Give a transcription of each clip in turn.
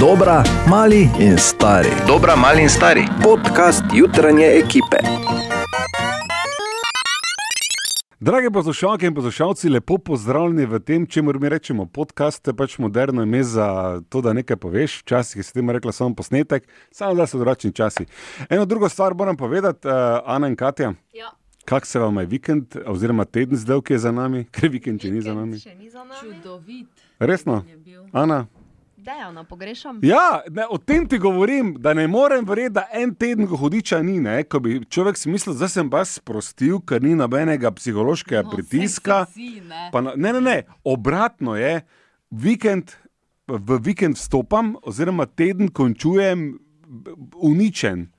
Dobra, mali in stari. Dobra, mali in stari. Podcast jutranje ekipe. Drage poslušalke in poslušalci, lepo pozdravljeni v tem, čemu mi rečemo podcast, to je pač moderno ime za to, da nekaj poveš. Včasih si temu rekla samo posnetek, samo da so drugačni časi. Eno drugo stvar moram povedati, uh, Ana in Katja. Ja. Kak se vam je vikend, oziroma teden zdaj, ki je za nami, ker vikend še ni za nami? Še ni za nami. Čudovit Resno? Ana? Dejavno pogrešam. Ja, ne, o tem ti govorim, da ne morem verjeti, da en teden hudiča ni. Ne, ko bi človek si mislil, da sem vas sprostil, ker ni nobenega psihološkega No, pritiska. vsi, ne. Pa ne, ne, ne, obratno je, vikend, v vikend vstopam, oziroma teden končujem uničen.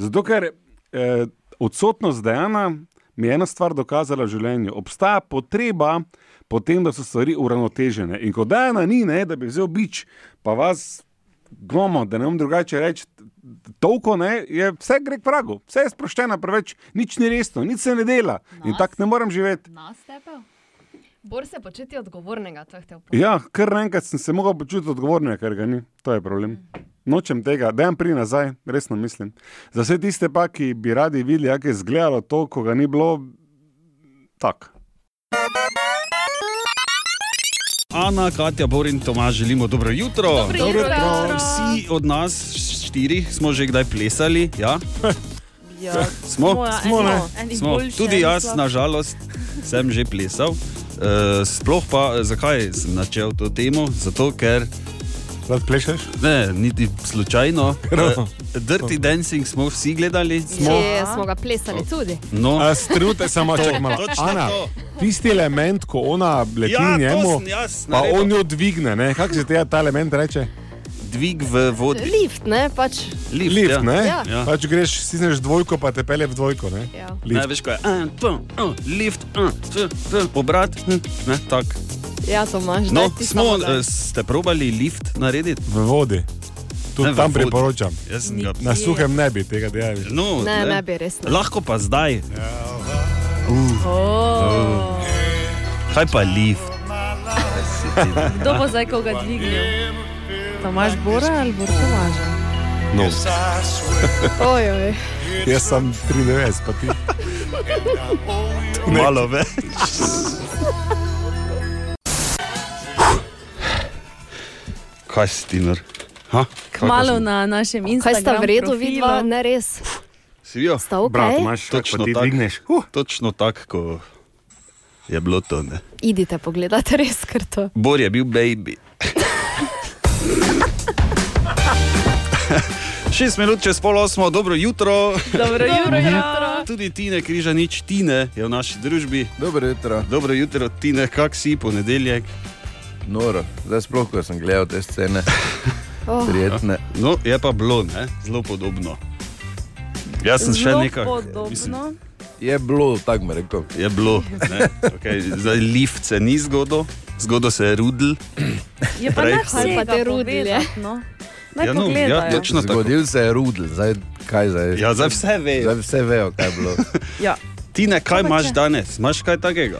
Zato, ker eh, odsotnost dejana mi je ena stvar dokazala v življenju. Obstaja potreba po tem, da so stvari uravnotežene. In ko dejana ni, ne, da bi vzel bič, pa vas gnomo, da ne bom drugače reči. Toliko ne, je vse gre k vragu, vse je sproščeno, preveč, nič ni resno, nič se ne dela in Nas? tako ne morem živeti. Bor se početi odgovornega, to je hotel povedati. Ja, kar naenkrat sem se mogel počutiti odgovornega, ker ga ni. To je problem. Nočem tega, da jim pri nazaj, resno mislim. Za vse tiste pa, ki bi radi videli, kako je izgledalo to, ko ga ni bilo, tako. Ana, Katja, Bor in Tomaž želimo dobro jutro. Dobro Dobro jutro. jutro. Vsi od nas, štirih, smo že kdaj plesali. Ja? Ja, Smo, Smo, ne? eni smo. boljši, Tudi jaz, nažalost, sem že plesal. Uh, sploh pa, eh, zakaj sem začel to temo? Zato, ker Rad plešeš? ne, niti slučajno. Uh, Dirty Dancing smo vsi gledali. Smo, smo ga plesali tudi. No, Strute samo točno Ana, to. tisti element, ko ona leti Ja, to njemu, jaz pa naredil. on jo dvigne, ne? kako se tega ta element reče? dvig v vodi. Lift, ne, pač. Lift, Lift, ja. ne? Ja. Ja. Pač greš, stisneš dvojko, pa te pelje v dvojko, ne? Ja. Ne, Lift. veš, kaj je. Lift, obrat. hm, Ne, tak. Ja, Tomaž, No, smo, eh, ste probali lift narediti? V vodi. Tudi Ne, tam priporočam. Jaz sem ga. Na suhem ne bi tega delali. No, Ne, ne bi res. ne. Lahko pa zdaj. Oh. Kaj pa lift? Kdo bo zdaj koga dvignil? Tomaš Bora ali Bor Tomaža? No. Oj, oj. Jaz sem 93, pa ti. Malo več. Kaj si ti? Ha? Kmalo na našem Kaj Instagramu. sta v redu vidva, ne res. Si jo? Sta ok? Brat, imaš Točno pa ti tako. dvigneš. Uh. Točno tako je bilo to. Ne? Idite pogledat, res, ker to. Bor je bil baby. Šest minut čez pol osmo, dobro jutro. Dobro jutro. Tudi Tine Križanič, Tine je v naši družbi. Dobro jutro, Dobro jutro, Tine, kak si ponedeljek? Noro. Zdaj sploh, ko sem gledal te scene, Oh, prijetne. No, je pa bilo, ne? zelo podobno. Jaz sem še Zelo nekaj. Podobno. Mislim, Je bilo, tako mi rekel. je bilo. ne, Okay, zdaj lift se ni zgodil, zgodil se je rudl. Je pa Prej. ne Kaj pa te rudilje? No. Naj Ja, no, ja, točno tako. Zgodil se je rudel, zdaj kaj zdaj? Ja, zdaj vse vejo. Zdaj vse vejo, kaj je bilo. Ja. Tine, kaj pa imaš danes? Imaš kaj takega?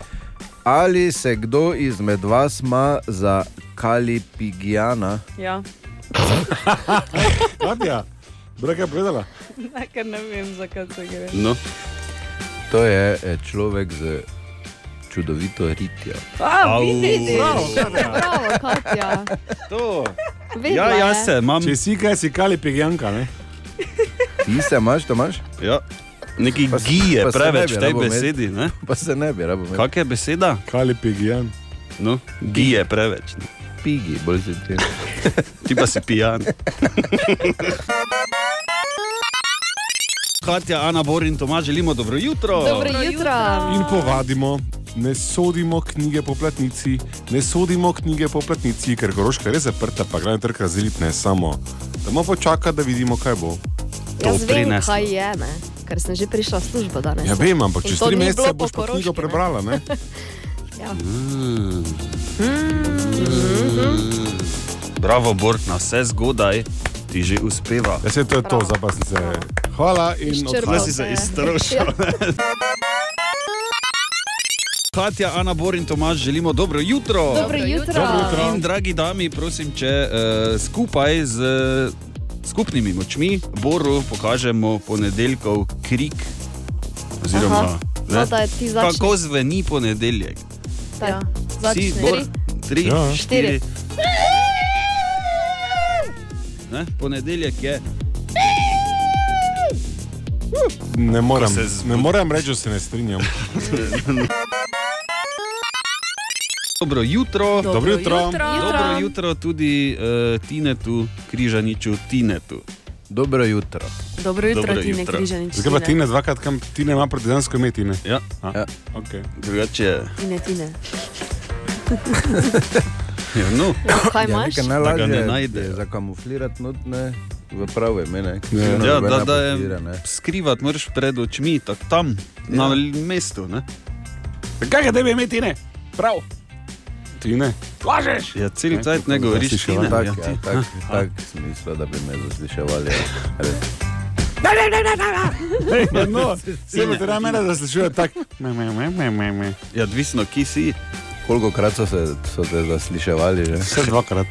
Ali se kdo izmed vas ima za kalipigijana? Ja. Katja, brak je povedala. Ne, ker ne vem, zakaj se gre. No. To je eh, človek z čudovito ritjo. A, vidiš? bravo, Katja. To. Vedela Ja, jaz se imam. Če si kaj, si kali pigjanka, ne? Ti se imaš, to imaš? Ja. Neki Pa gije pa preveč v tej besedi. Ne? Pa se ne bi rabo. Kak je beseda? Kali pigjan. No, gije preveč. Ne? Pigi, bolj se ti. Ti pa si pijan. Katja, Ana, Bor in Tomaž želimo dobro jutro. Dobro jutro. In povadimo, ne sodimo knjige po platnici, ne sodimo knjige po platnici, ker Goroška je res zaprta, pa glavni trg razdelit ne samo. Da moramo počakati, da vidimo, kaj bo. Jaz vem, prineslo. kaj je, ne. Ker sem že prišla v službo danes. Ja, vem, ampak čez to tri mesece po boš Koroški, knjigo ne. prebrala, ne? Ja. Bravo, Bor, na vse zgodaj ti že uspeva. Ja, se to je to, Prav. zdaj pa sem se. Hvala in odhajam. si se iztrošil. Ja. Katja, Ana, Bor in Tomaž želimo dobro jutro. Dobro jutro. Dobro jutro. In dragi dami, prosim, če uh, skupaj z uh, skupnimi močmi Boru pokažemo ponedeljkov krik. Oziroma, Aha. ne, No, kako zveni ponedeljek. Ja. Vsi. Bor, tri, Ja. štiri. Ne, ponedeljek je. Ne morem, ne morem reči, da se ne strinjam. Dobro jutro. Dobro jutro. Dobro jutro tudi uh, Tinetu, Križaniču, Tinetu. Dobro jutro. Dobro jutro, Dobro Tine jutro. Križanič. Zakaj pa ti ne dvakrat, kam ti ne ima partizansko ime, ti ne? Ja, Ja. Okay. drugače. Tine, Tine. Ja, no. Kaj Ja, imaš? nekaj Da ga ne je zakamuflirati notne v prave imene. Ja. Ja, da, da je skrivati moraš pred očmi, tako tam, ja. na mestu. Ne? Kaj je tebi ime, ti ne? Prav. Ti ne. Lažeš. Ja, cel Ne, cajt ne govoriš, zasliševal. Tine. Tak, Ja, ja, ti. tak, tak smisla, da bi me zasliševali. ja. Res. No, se bo teda mene zaslišuje tako. Me, me, me, me, me, me. ja, odvisno, ki si. Koliko krat so, se, so te zasliševali? Že? Vse dvakrat.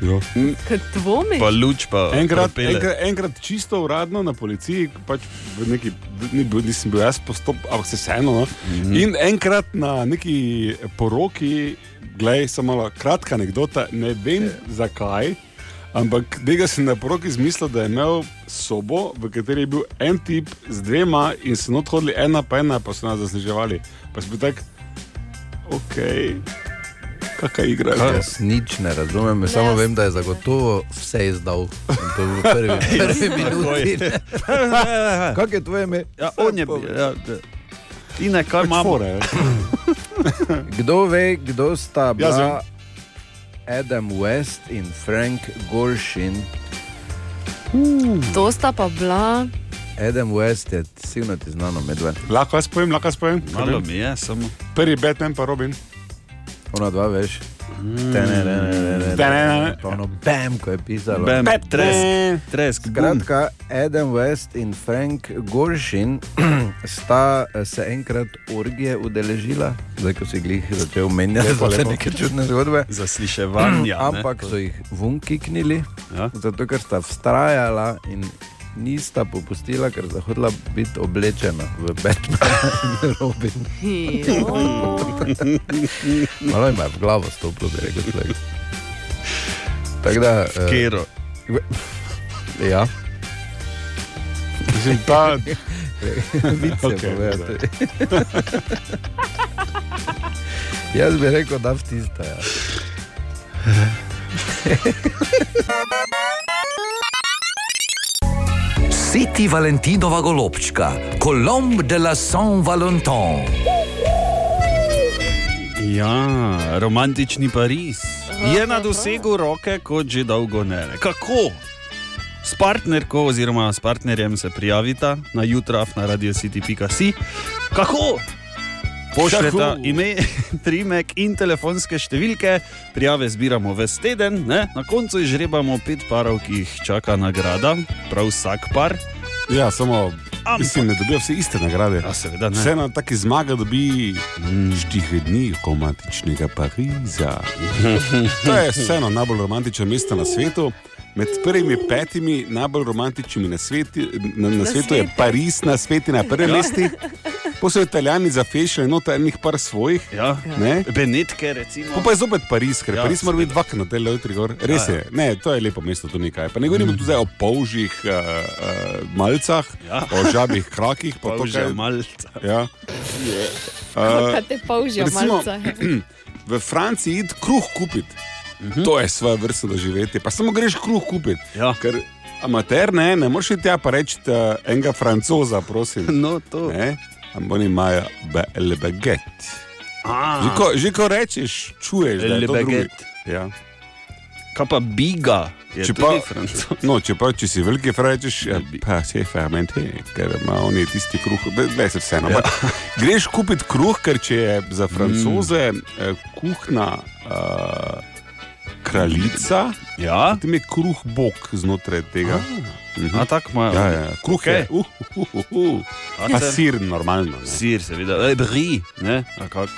Jo. Kaj dvomi? Pa luč, pa Enkrat, propele. enkrat, enkrat čisto uradno na policiji, pač v neki, ni nisem bil jaz postop, ampak se vseeno. No. Mm -hmm. In enkrat na neki poroki, gledaj, samo malo kratka anekdota, ne vem zakaj. Ampak tega sem na poroki izmislil, da je imel sobo, v kateri je bil en tip z dvema in so not hodili ena pa ena, pa so nas zasliševali. Pa sem bil tak, ok, igra. je? Jaz nič ne razumem, jaz samo vem, da je zagotovo vse izdal. To v prvi, prvi minuti. ne. Kako je tvoje ime? Ja, on je bil. Ja, kaj Pač imamo? fore, ja. Kdo ve, kdo sta Jaz bila Adam West in Frank Gorshin? To sta pa bila. Adam West je sigurno ti znano medved. Lahko jaz povem, lahko jaz povem. Malo mi je, samo. Prvi Batman pa Robin. Ona dva veš. Ono bam, ko je pisalo. Bam, Batman. tresk, tresk. Skratka, Adam West in Frank Gorshin sta eh, se enkrat orgije udeležila, zdaj ko si glih začel menjati za lepo. neke čudne zgodbe. Zasliševanja. ne. Ampak so jih vun kiknili, Ja. zato ker sta vztrajala in nista popustila, ker sta hodila biti oblečena v Batman in Robin. Malo ima v glavo stopilo, bi rekel. človek. Tako da. eh, Kero. Ja, Mislim, ta, vice Ok, okay, povedati. Jaz bi rekel, da v tista. Ja. Siti Valentinova golobčka, Colombe de la Saint-Valentin. Ja, romantični Pariz je na dosegu roke, kot že dolgo ne. Kako? S partnerko oziroma s partnerjem se prijavita na jutraf na radiocity.si. Kako? Pošljete ime, primek in telefonske številke, prijave zbiramo ves teden, ne? na koncu izžrebamo pet parov, ki jih čaka nagrada, prav vsak par. ja, samo, Ampak- mislim, ne dobijo vsi iste nagrade. A seveda ne. Vseeno taki zmaga dobi štiri dni romantičnega Pariza. To je vseeno najbolj romantično mesto na svetu. Med prvimi petimi najbolj romantičnimi na, sveti, na, na, Na svetu je svetu. Pariz na svetu na prvem mestu. Pa so italijani zafešili noter enih par svojih. Ja. Ne? Benetke, recimo. Pa, pa je zopet Pariz, ker Ja, ja, Pariz mora biti dvakrat na tej levitri gor. Res Ja, je, ne, to je lepo mesto, to nekaj. Pa ne govorimo tu zdaj o polžjih uh, uh, malcah, Ja. o žabih krakih, pa to, že kaj, malce. ja. Te paužijo, recimo- malce. V Franciji id kruh kupiti. To je svoje vrste doživetje. Pa samo greš kruh kupiti. Ja. Ker amater ne, ne moreš iti tja pa reči uh, enega francoza, prosim. No, to. Ne? Ampak oni imajo be- le baguette. A, Že ko, že ko rečeš, čuješ, da je to drugi. Ja. Kaj pa biga? Je Če pa-. No, če pa če si veliki frajčeš, ja, pa se fermente, ker ima oni tisti kruh, da se vseeno. Ja. Greš kupiti kruh, ker če je za francoze mm. kuhna uh, kraljica, Ja, potem je kruh bog znotraj tega. A tako imajo. Ja, ja. Kruh je. Okej. Uh, uh, uh, uh. A Pa se- sir normalno. Ne? Sir, seveda, e, bri, ne?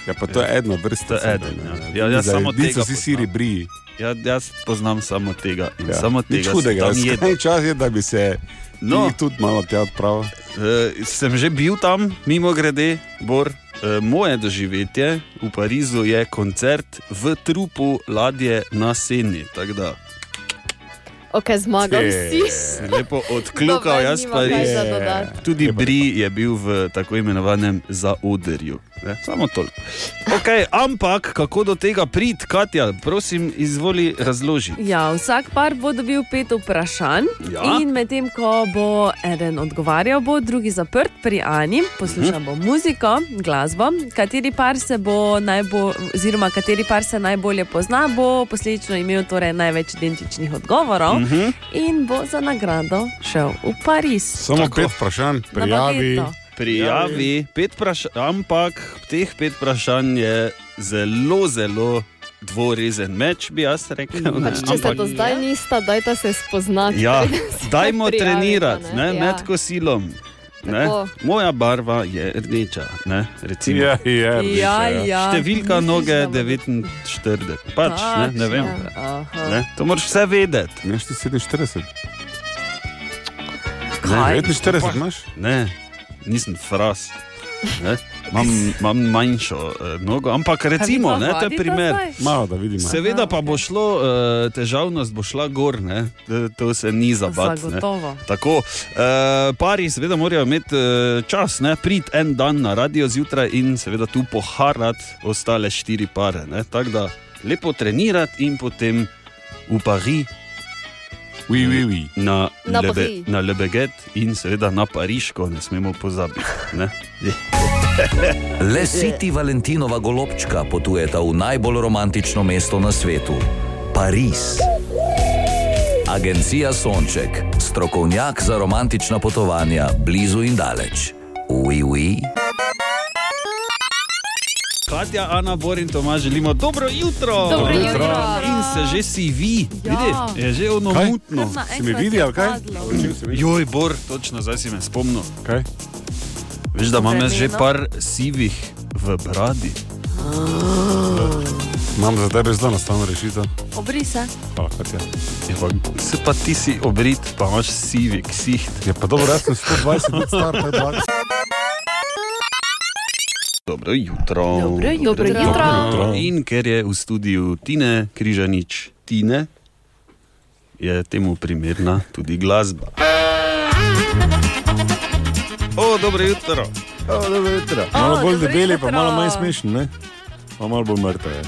Ja, pa to je eno vrsta. Je eden, ja. Ja, jaz samo tega vsi siri briji. Ja, jaz poznam samo tega. Ja. samo Nič tega sem hudega, skrajni čas je, da bi se No. no. tudi malo tja odpravil. Uh, sem že bil tam, mimo grede, Bor. Uh, moje doživetje v Parizu je koncert v trupu ladje na Seni. Tako da Ok, zmagal si. lepo odkljukal, jaz pa res. Tudi Bri je bil v tako imenovanem zaodrju. Ne? Samo toliko. Okay, ampak kako do tega priti, Katja, prosim, izvoli razložiti. Ja, vsak par bo dobil pet vprašanj, Ja. in medtem ko bo eden odgovarjal, bo drugi zaprt pri Ani, poslušal bo muziko, glasbo, kateri par se bo najbolj, oziroma kateri par se najbolje pozna, bo posledično imel torej največ identičnih odgovorov Uh -huh. in bo za nagrado šel v Pariz. Samo Tako. pet vprašanj, prijavi. Prijavi pet vprašanj, ampak teh pet vprašanj je zelo, zelo dvorezen meč, bi jaz rekel. ne, Pač, če se ampak- do zdaj nista, dajta se spoznati. Ja, se dajmo trenirati ne. ne, Ja. med kosilom. Ne? Moja barva je rdeča. Ne? Recimo. Ja, je, Ja, ja. ja. Številka Misliš, noge bo- 49. Pač, ne, ne vem. Aha. Ne? To moraš vse vedeti. Ti 47. Kaj? 49 imaš? Ne, nisem fras. Ne? Imam, imam manjšo uh, nogo, ampak recimo, ne, to je primer. Malo da vidimo. Seveda pa bo šlo, uh, težavnost bo šla gor, ne? To- to se ni zabat. ne. Zagotovo. Tako, uh, pari seveda morajo imeti uh, čas, ne, prid en dan na radio zjutraj in seveda tu poharati ostale štiri pare. ne. Tako da lepo trenirati in potem v Pariz Oui, oui, oui. na, Na lebe, Pariz. na Lebeget in seveda na Pariško, ne smemo pozabiti. Ne? Le siti Valentinova golobčka potujeta v najbolj romantično mesto na svetu - Pariz. Agencija Sonček, strokovnjak za romantična potovanja blizu in daleč. Ui, ui. Katja, Ana, Bor in Tomaž želimo dobro jutro. Dobro jutro. In se že si vi, Ja. vidi, je že ono Kaj? mutno. Si me vidi ali kaj? Joj, Bor, točno zdaj si me spomnil. Kaj? Veš, da imam jaz že par sivih v bradi. Imam za tebe zelo enostavno rešitev. Obri se. Hvala, Katja. Ja, pa, se pa ti si obrit, pa imaš sivi ksiht. Je pa dobro, jaz sem 120 let star, to je 20. Dobro jutro. Dobro jutro. Dobro jutro. jutro. In ker je v studiu Tine Križanič Tine, je temu primerna tudi glasba. O, dobro jutro. O, dobro jutro. Malo bolj debeli, pa jutro. malo manj smešni, ne? Pa malo bolj mrtev je.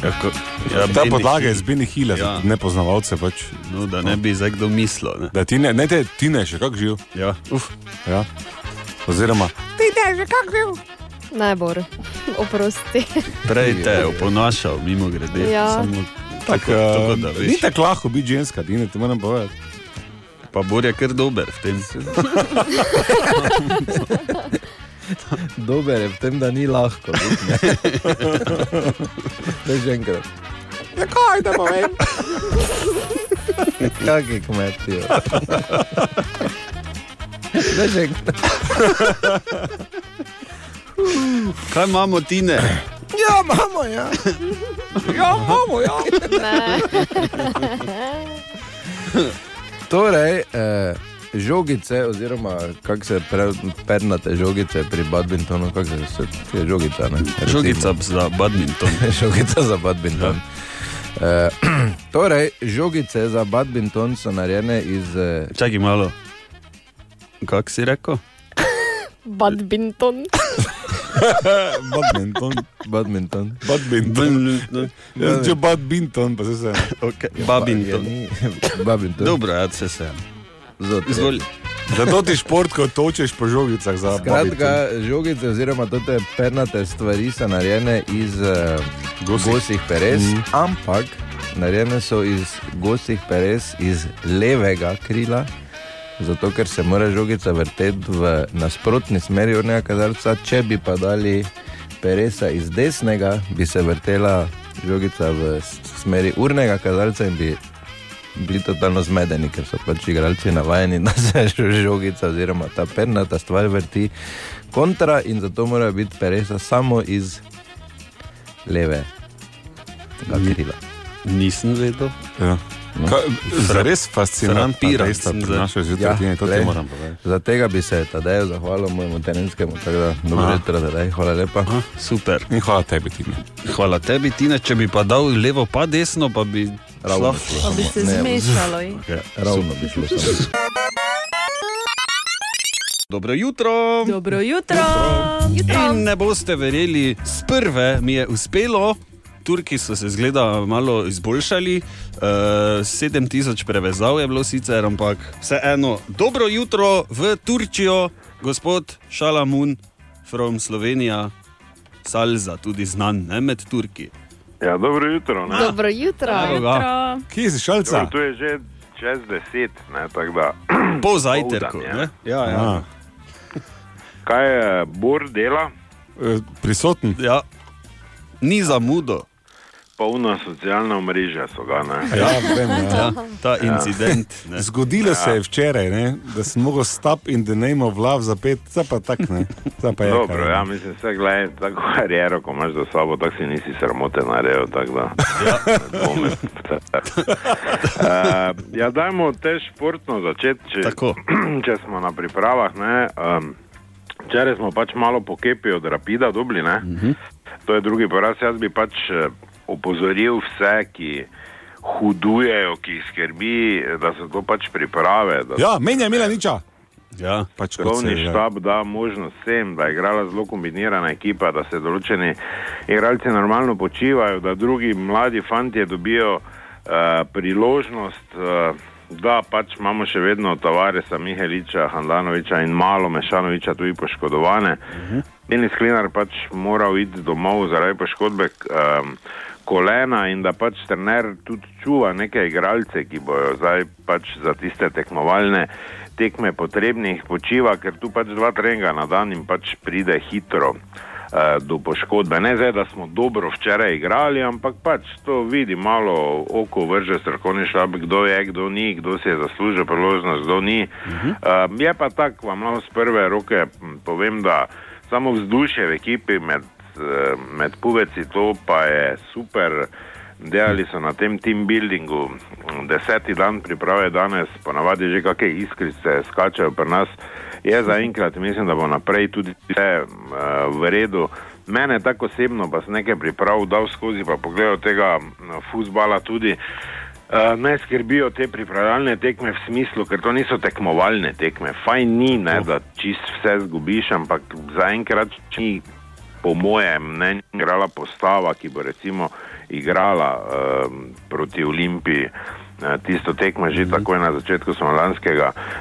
Kako, ja, Ta Benny podlaga je Hill. z Beni Hila, Ja. za nepoznavalce pač. No, da ne bi zdaj kdo mislil. Ne? Da ti ne, ne te, ti ne še kako živ. Ja, uf. Ja. Oziroma, Najbolj, oprosti. Prej te je oponašal, mimo grede. Ja. Samo tak, tako, tako, uh, da ni tako lahko biti ženska, ti ne, ti moram povedati. Pa Bor je kar dober v tem. Dober je v tem, da ni lahko. ne. Daj že enkrat. Ja, kaj da povem? Kaki kmetijo. Daj že enkrat. Kaj imamo, Tine? Ja, imamo, ja. Ja, imamo, ja. Ne. Torej, eh, žogice, oziroma kako se pre, pernate žogice pri badmintonu, kako se je žogica, ne? Recimo. Žogica za badminton. žogica za badminton. Ja. Uh, torej, žogice za badminton so narejene iz. Uh, Čakaj malo. Kak si rekel? Badminton. Badminton. badminton. Badminton. Jaz če badminton, pa se se. Okay. Ja, Babinton. ni- Badminton. Dobro, ja se sem. Zot, Izvoli. Zato ti šport, ko točeš po žogicah za Skratka, žogice, oziroma te pernate stvari so narejene iz uh, Gosjih. gosih peres, mm. ampak narejene so iz gosih peres iz levega krila. Zato, ker se mora žogica vrteti v nasprotni smeri urnega kazalca, če bi pa dali peresa iz desnega, bi se vrtela žogica v smeri urnega kazalca in bi bili totalno zmedeni, ker so pač igralci navajeni, da se žogica oziroma ta pernata stvar vrti kontra in zato mora biti peresa samo iz leve krila. Nisem vedel. Ja. No. Zares fascinantno dejstvo sem pri zdaj. našoj zjutrajni, ja, glej, moram povedati. Za tega bi se Tadeju zahvalil mojemu terenskemu, tako da dobro jutro, Tadej, hvala lepa. Aha, super. In hvala tebi, Tine. Hvala tebi, Tina. Če bi pa dal levo, pa desno, pa bi Ravno šlo Pa bi se Ne, zmešalo. in- Ja, Ravno bi šlo. Dobro jutro. Dobro jutro. jutro. In ne boste verjeli, z prve mi je uspelo. Turki so se zgleda malo izboljšali, uh, 7000 prevezav je bilo sicer, ampak vseeno. Dobro jutro v Turčijo, gospod Šalamun from Slovenija, Salza, tudi znan ne, med Turki. Ja, dobro jutro. Ne? Dobro jutro. Ga, Jutro. Kje si šalca? Dobro, tu je že čez deset, ne, tako da. po zajtrku. Ja. Ja, ja. Ja. Kaj je Bor dela? Eh, Prisoten. ja. Ni zamudo. Polna socialna mreža so ga. Ne? Ja, vem, ja. Ja, ta incident. Ne. Zgodilo se je včeraj, ne, da sem mogel stop in the name of love zapet, zdaj pa tak ne. Pa je. Dobro, kaj, ja, mislim, vse gledaj, tako kariero, ko imaš za sabo, tako si nisi sramote naredil, tako da. Ja. ne dvomim. uh, ja, dajmo te športno začeti, če, Tako. če smo na pripravah. Ne, um, Včeraj smo pač malo po kepi od Rapida dobili, ne? Uh -huh. to je drugi poraz. Jaz bi pač eh, opozoril vse, ki hudujejo, ki jih skrbi, da so to pač priprave. Da Ja, menja Milaniča. Ja. Pač kot Strokovni se, ja. štab da možnost vsem, da je igrala zelo kombinirana ekipa, da se določeni igralci normalno počivajo, da drugi mladi fanti dobijo uh, priložnost, uh, da pač imamo še vedno Tavaresa, Miheliča, Handanoviča in malo Mešanoviča tudi poškodovane. Uh -huh. Denis Klinar pač moral iti domov zaradi poškodbe. Um, Kolena in da pač trener tudi čuva neke igralce, ki bojo zdaj pač za tiste tekmovalne tekme potrebnih počiva, ker tu pač dva treninga na dan in pač pride hitro eh, do poškodbe. Ne zdaj, da smo dobro včeraj igrali, ampak pač to vidi malo oko vrže strokovni štab, kdo je, kdo ni, kdo si je zaslužil priložnost, kdo ni. Uh -huh. uh, je pa tako, vam malo z prve roke m, povem, da samo vzdušje v ekipi med, eh, med puveci, to pa je super. Delali so na tem team buildingu, deseti dan priprave danes, ponavadi že kakšne iskrice skačajo pri nas. Je zaenkrat, mislim, da bo naprej tudi vse uh, v redu. Mene tako osebno pa sem nekaj priprav dal skozi, pa pogledal tega mm, fuzbala tudi. Uh, ne skrbijo te pripravljalne tekme v smislu, ker to niso tekmovalne tekme. Fajn ni, ne, da čist vse zgubiš, ampak zaenkrat ni, po mojem mnenju, igrala postava, ki bo recimo igrala um, proti Olimpiji. eh, Tisto tekmo že takoj na začetku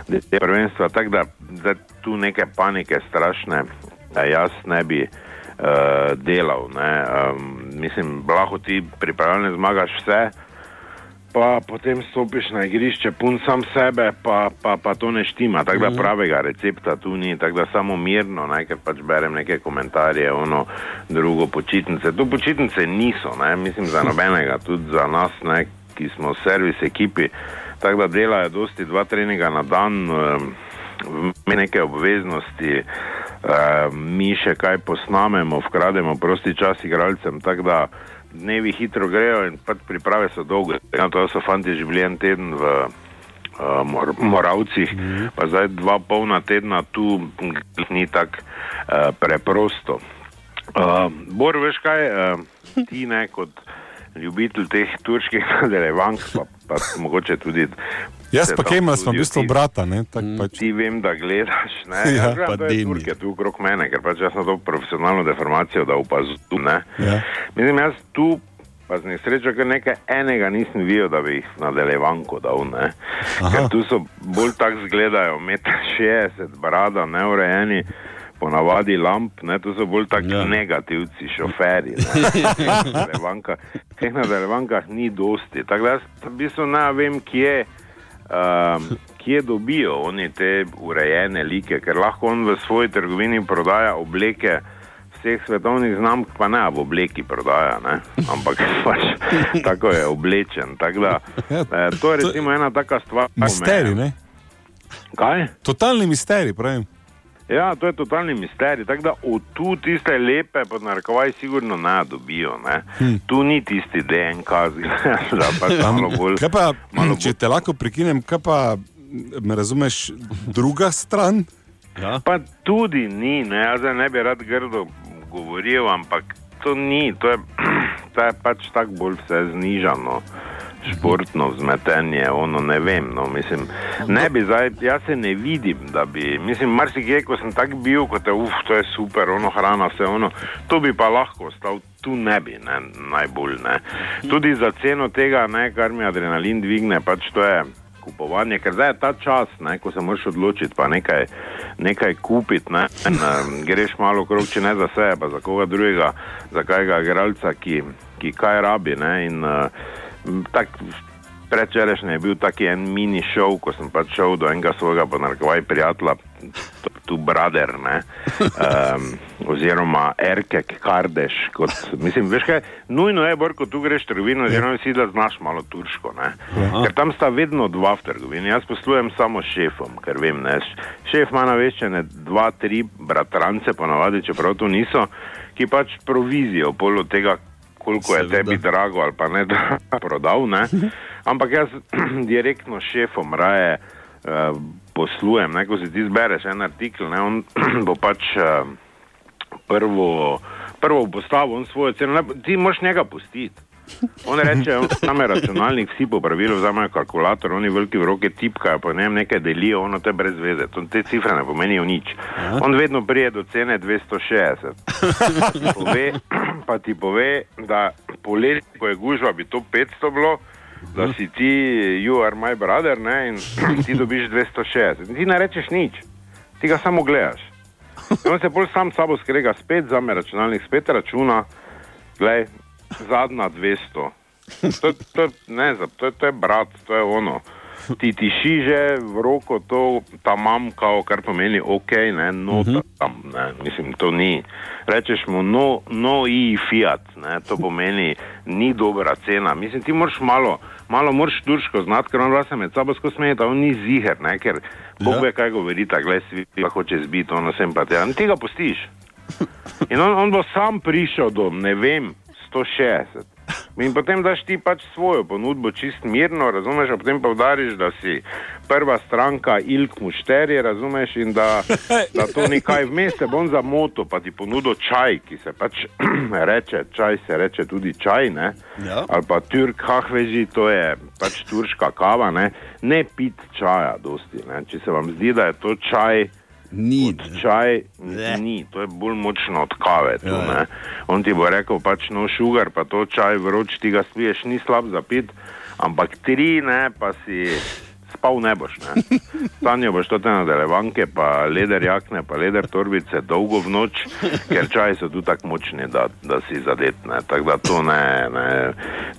de- prvenstva, tako da, da tu neke panike strašne, eh, jaz ne bi uh, delal. Ne. Um, mislim, lahko ti pripravljalne zmagaš vse, pa potem stopiš na igrišče, pun sam sebe, pa, pa, pa to ne štima. Tako da pravega recepta tu ni, tako da samo mirno, ne, ker pač berem neke komentarje, ono drugo počitnice. Tu počitnice niso, ne, mislim za nobenega, tudi za nas, ne, ki smo servis ekipi. Tako da delajo dosti dva treninga na dan, um, mi neke obveznosti, uh, mi še kaj posnamemo, vkrademo prosti čas igralcem. Tako da dnevi hitro grejo in pač priprave so dolge. Ja, to so fanti že bili en teden v uh, mor Moravcih, mm -hmm. pa zdaj dva polna tedna tu ni tako uh, preprosto. Uh, Bor, veš kaj, uh, ti ne kot ljubitelj teh turških nadaljevank, pa, pa mogoče tudi. Jaz pa tam Kemal smo v bistvu brata, ne, tak pač. Ti vem, da gledaš, ne, Ja, gledam pa te Demi. Turke tu okrog mene, ker pač jaz na to profesionalno deformacijo, da opazujem, ne. Ja. Mislim, jaz tu, pa z nesrečo, ker nekaj enega nisem videl, da bi jih nadaljevanko dal. Ker tu so bolj tak zgledajo, 1,60 m, brada, neurejeni, ponavadi lamp, ne, tu so bolj taki Ja. negativci, šoferji. ne. Teh nadaljevankah ni dosti, tako da jaz v bistvu ne vem, kje um, kje dobijo oni te urejene like, ker lahko on v svoji trgovini prodaja obleke vseh svetovnih znamk pa ne v obleki prodaja, ne? ampak pač tako je oblečen. Tako da, eh, to je recimo ena taka stvar. Misterij, ne? Kaj? Totalni misterij, pravim. Ja, to je totalni misterij. Tako da od tu tiste lepe, pod narekovaj, sigurno ne dobijo. Ne? Hm. Tu ni tisti DNK, da pač malo bolj. Kaj pa, če te lahko prekinem, kaj pa me razumeš, druga stran? Ja. Pa tudi ni, ne, jaz ne bi rad grdo govoril, ampak to ni, to je, to je pač tako bolj vse znižano. Športno vzmetenje, ono ne vem. No, mislim, ne bi zdaj, jaz se ne vidim, da bi, mislim, marsikje, ko sem tak bil, kot je, uf, to je super, ono hrana, vse ono, to bi pa lahko ostal, tu ne bi, ne, najbolj ne. Tudi za ceno tega, ne, kar mi adrenalin dvigne, pač to je kupovanje, ker zdaj je ta čas, ne, ko se moraš odločiti, pa nekaj, nekaj kupiti. Ne, in, um, greš malo okrog, če ne za sebe, pa za koga drugega, za kajega igralca, ki, ki kaj rabi. Ne, in, uh, tak, Predčerajšnji je bil taki en mini show, ko sem pač šel do enega svojega ponarkovaj prijatelja, tu Brother, ne, um, oziroma Erkek Kardeš. Kot, mislim, veš kaj, nujno je, bolj, ko tu greš trgovino, oziroma si da znaš malo turško. Ne. Ker tam sta vedno dva v trgovini. Jaz poslujem samo s šefom, ker vem, ne. Šef ima naveščene dva, tri bratrance, ponavadi, čeprav to niso, ki pač provizijo pol od tega, koliko je tebi drago ali pa ne da prodal. Ne. Ampak jaz direktno s šefom raje uh, poslujem. Ne, ko si ti zbereš en artikel, ne, on bo pač uh, prvo, prvo postavil on svojo ceno, ne, ti moraš njega pustiti. On reče, tam je računalnik, vsi po pravilu vzamajo kalkulator, oni veliki v roke tipkajo, pa ne vem, nekaj delijo, ono te brez veze, to, te cifre ne pomenijo nič. On vedno prije do cene 260. Pove, pa ti pove, da poleti, ko je gužva, bi to 500 bilo, da si ti, you are my brother, ne, in ti dobiš 260. In ti ne rečeš nič, ti ga samo gledaš. In on se bolj sam sabo skrega, spet za me računalnik, spet računa, gledaj, zadnja 200. To, to, ne, to, to je brat, to je ono. Ti tiši že v roko to tamam, kao, kar pomeni ok, ne, no uh -huh. tam, ne, mislim, to ni. Rečeš mu no, no i fiat, ne, to pomeni ni dobra cena. Mislim, ti moraš malo, malo moraš turško znati, ker on vas se med sabo skozi smeje, da on ni ziger, ne, ker Bog Ja. ve, kaj govori, ta gles, vi hoče zbiti, ono sem pa tega. In tega pustiš. In on, on bo sam prišel do, ne vem, 160. In potem daš ti pač svojo ponudbo čist mirno, razumeš, a potem pa udariš, da si prva stranka Ilk Mušterje, razumeš, in da, da to ni kaj vmes, se bom za moto, pa ti ponudo čaj, ki se pač reče, čaj se reče tudi čaj, ne? Ja. ali pa Türk Hahveži, to je pač turška kava, ne, ne pit čaja, dosti. Ne? Če se vam zdi, da je to čaj, Ni. čaj ni, to je bolj močno od kave. Tu, ja. ja. On ti bo rekel, pač no šugar, pa to čaj vroč, ti ga spiješ, ni slab za pit, ampak tri ne, pa si spal ne boš. Ne. Sanjo boš to te nadaljevanke, pa leder jakne, pa leder torbice dolgo v noč, ker čaji so tu tako močni, da, da si zadetne. Tako da to ne, ne.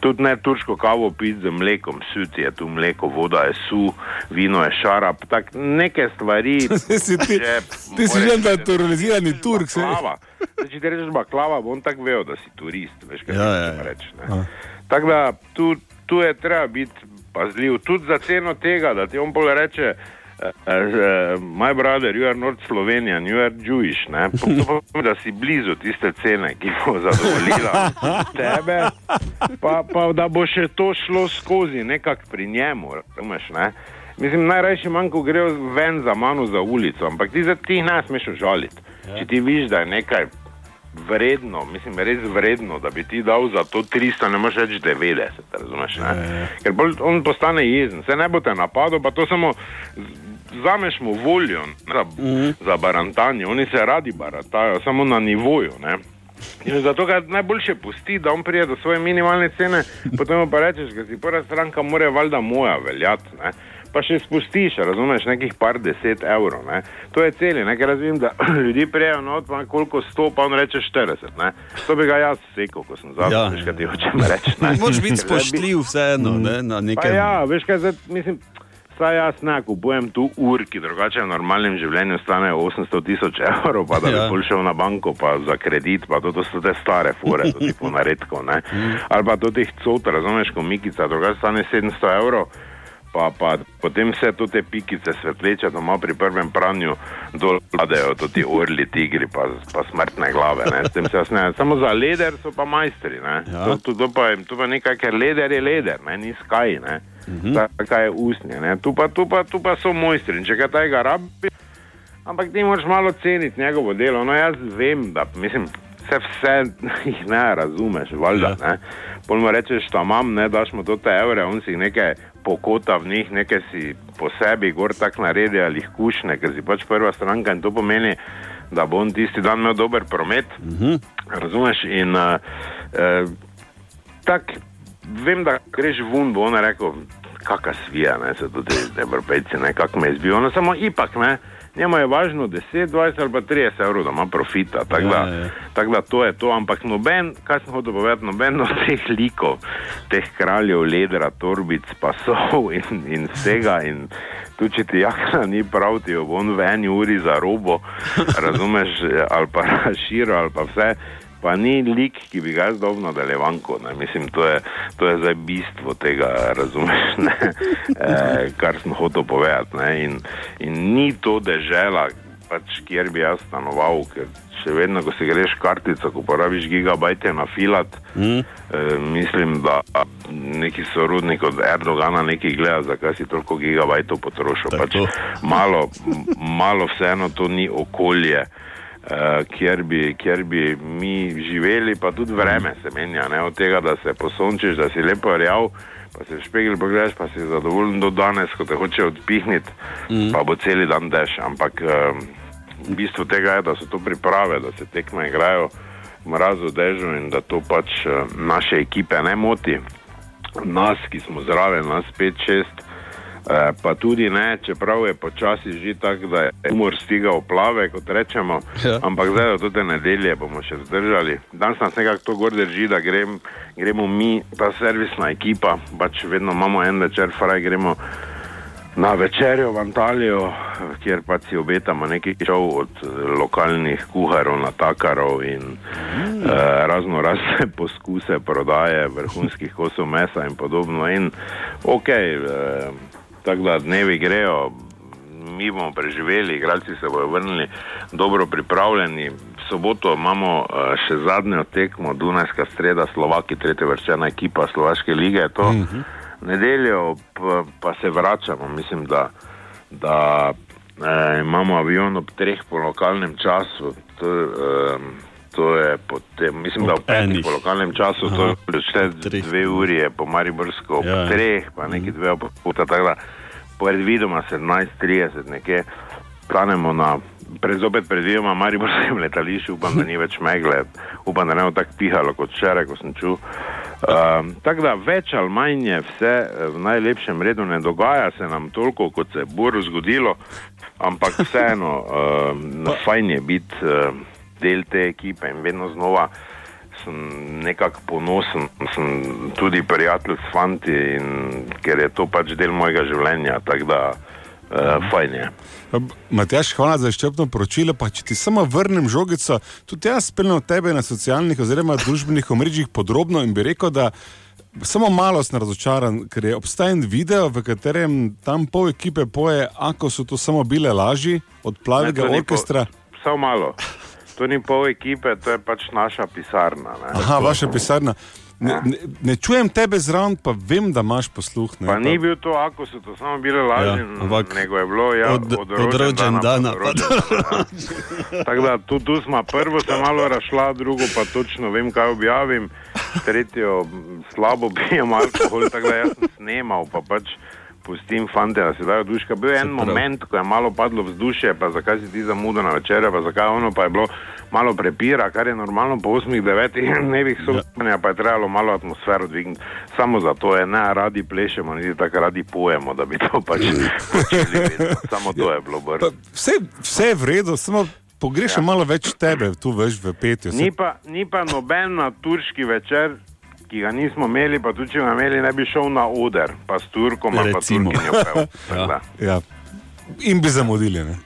Tudi ne turško kavo piti z mlekom, suti je tu mleko, voda je su, vino je šarap, tako neke stvari. si ti, že ti si že naturalizirani Turk. se- Baklava. Zdaj, če ti rečeš baklava, bo on tako vedel, da si turist. Veš, kaj Ja, ja, ja, ja. reči. ne. Tako da tu, tu je treba biti pazljiv, tudi za ceno tega, da ti on bolj reče. Uh, uh, my brother, you are not Slovenian, you are Jewish. Pomeni, da si blizu tiste cene, ki bo zadovoljila tebe, pa, pa da bo še to šlo skozi, nekako pri njemu. Razumeš, ne? Mislim, najrajši manjko grejo ven za mano za ulico, ampak ti, za- ti ne smeš užaliti. Ja. Če ti vidiš, da je nekaj vredno, mislim, res vredno, da bi ti dal za to 300, ne moreš reči 90, razumeš? Ne? Ker bolj on postane jezen, se ne bo te napadel, pa to samo vzameš mu voljo za, za barantanje, oni se radi barantajo, samo na nivoju. Ne? In zato ga najboljše pusti, da on prije do svoje minimalne cene, potem pa rečeš, da si prva stranka, mora valjda moja veljati. Ne? Pa še spustiš, razumeš, nekih par deset evrov. Ne? To je celi, nekaj razumem, da ljudi prijejo not, pa koliko sto, pa on reče 40. Ne? To bi ga jaz sekal, ko sem zadnji, Ja. ja. veš, kaj ti hočem reči. ne. Moraš biti Ker spoštljiv vseeno, ne, na Pa nekem. ja, veš kaj, zdaj, mislim, Saj jaz ne kupujem tu ur, ki drugače v normalnem življenju stanejo 800 tisoč evrov, pa da bi Ja. bolj šel na banko, pa za kredit, pa to, to so te stare fore, to tipo naredkov, ne. Ali pa do teh cot, razumeš, ko mikica, drugače stane 700 evrov. Pa, pa potem vse te pikice svetleče doma pri prvem pranju dol padejo, to ti orli, tigri, pa, pa smrtne glave. Ne. S tem se jaz ne. Samo za leder so pa majstri. Ne. Ja. To, to, to, pa, to pa nekaj, ker leder je leder, ne, ni skaj. Ne. Mhm. Tako je usnje. Ne. Tu, pa, tu, pa, tu pa so mojstri. In Če kaj tega rabi, ampak ti moraš malo ceniti njegovo delo. No, jaz vem, da mislim, vse, vse jih ne razumeš, valjda. Ja. Ne. Pol mu rečeš, da imam, ne daš mu to te evre, on si nekaj pokota v njih, nekaj si po sebi gor tak naredi ali jih kušne, ker si pač prva stranka in to pomeni, da bo on tisti dan imel dober promet. Mhm. Razumeš? In uh, uh, tako vem, da greš ven, bo on rekel, kakšna svija, ne, se tudi evropejci, ne, kak me izbijo. No, samo ipak, ne, njemu je važno 10, 20 ali pa 30 evrov, da ima profita. Tako da, Ja, ja. tak da to je to, ampak noben, kaj sem hotel povedati, noben od teh likov, teh kraljev ledra, torbic, pasov in, in vsega. In, Tu, če ti jakna ni prav, ti jo bo on v eni uri za robo, razumeš, ali pa širo, ali pa vse, pa ni lik, ki bi ga jaz dal v nadaljevanko. Ne. Mislim, to je, to je zdaj bistvo tega, razumeš, ne, e, kar sem hotel povedati. Ne. In, in ni to dežela, pač, kjer bi jaz stanoval, ker še vedno, ko si greš kartico, ko porabiš gigabajte na filat, Mm. E, mislim, da neki sorodnik od Erdogana nekaj gleda, zakaj si toliko gigabajtov potrošil. Pač malo, malo vseeno to ni okolje. Uh, kjer, bi, kjer bi mi živeli, pa tudi vreme se menja. Ne? Od tega, da se posončiš, da si lepo rjav, pa se v špegel pogledaš, pa si zadovoljen do danes, ko te hoče odpihniti, mm. pa bo cel dan dež. Ampak uh, bistvo tega je, da so to priprave, da se tekme igrajo v mrazu, dežju in da to pač uh, naše ekipe ne moti. Nas, ki smo zraven, nas 5-6. Eh, pa tudi ne, čeprav je počasi že tako, da je umor stigal plave, kot rečemo, Ja. ampak zdaj do te nedelje bomo še zdržali. Danes nas nekako to gor drži, da grem, gremo mi, ta servisna ekipa, pač vedno imamo en večer, fraj gremo na večerjo v Antalijo, kjer pa si obetamo nekaj šov od eh, lokalnih kuharov, natakarov in mm. eh, razno razne poskuse prodaje vrhunskih kosov mesa in podobno. In ok, eh, tako da dnevi grejo. Mi bomo preživeli, igralci se bodo vrnili dobro pripravljeni. V soboto imamo eh, še zadnjo tekmo, Dunajska sreda, Slovaki, tretja vrščena ekipa Slovaške lige. je To. Mm -hmm. Nedeljo pa, pa se vračamo, mislim, da, da eh, imamo avion ob treh po lokalnem času. To, eh, to je potem, mislim, da Ob ob petih po lokalnem času, to Aha. je še Treh. dve uri, je po Mariborsko ob Ja, treh, pa neki dve ob puta, tako da predvidoma 17.30 nekje planemo na. Pred zopet predvidoma Mariborskem letališču, upam, da ni več megle, upam, da ne bo tako pihalo kot včeraj, ko sem čul. Um, tako da več ali manj je vse eh, v najlepšem redu, ne dogaja se nam toliko, kot se bo zgodilo, ampak vseeno, um, fajn je biti um, del te ekipe in vedno znova sem nekako ponosen, sem tudi prijatelj s fanti, in, ker je to pač del mojega življenja, tako da uh, fajn je. Matjaš, hvala za izčrpno poročilo. Pa, če ti samo vrnem žogico, tudi jaz spremljam tebe na socialnih oziroma družbenih omrežjih podrobno in bi rekel, da samo malo sem razočaran, ker je obstajen video, v katerem tam pol ekipe poje, ako so to samo bile laži od plavega orkestra. Po, samo malo. To ni pol ekipe, to je pač naša pisarna. Ne. Aha, vaša pisarna. Ne, ne, ne čujem tebe zraven, pa vem, da imaš posluh. Ne, Pa ni bil to, ako so to samo bile laži, Ja, ampak nego je bilo ja, od- od, pa pa do rođendana. Tako da tu, tu smo prvo se malo rašla, drugo pa točno vem, kaj objavim, tretjo slabo pijem alkohol, tako da jaz sem snemal, pa pač pustim fante, da se dajo duška. Bil je en prav. moment, ko je malo padlo vzdušje, pa zakaj si ti zamudil na večerjo, pa zakaj ono, pa je bilo malo prepira, kar je normalno po 8-9 dnevih sobanja, pa je trebalo malo atmosfero dvigniti. Samo zato je ne radi plešemo, niti tako radi pojemo, da bi to pač počeli. Samo to je bilo Pa, brzo. vse, vse je v redu, samo pogrešam ja. malo več tebe tu veš v petju. Ni pa, ni pa noben na turški večer, ki ga nismo imeli, pa tudi če ga imeli, ne bi šel na oder, pa s Turkom ali pa Recimo. Turkinjo. da, Ja. In bi zamudili. Ne?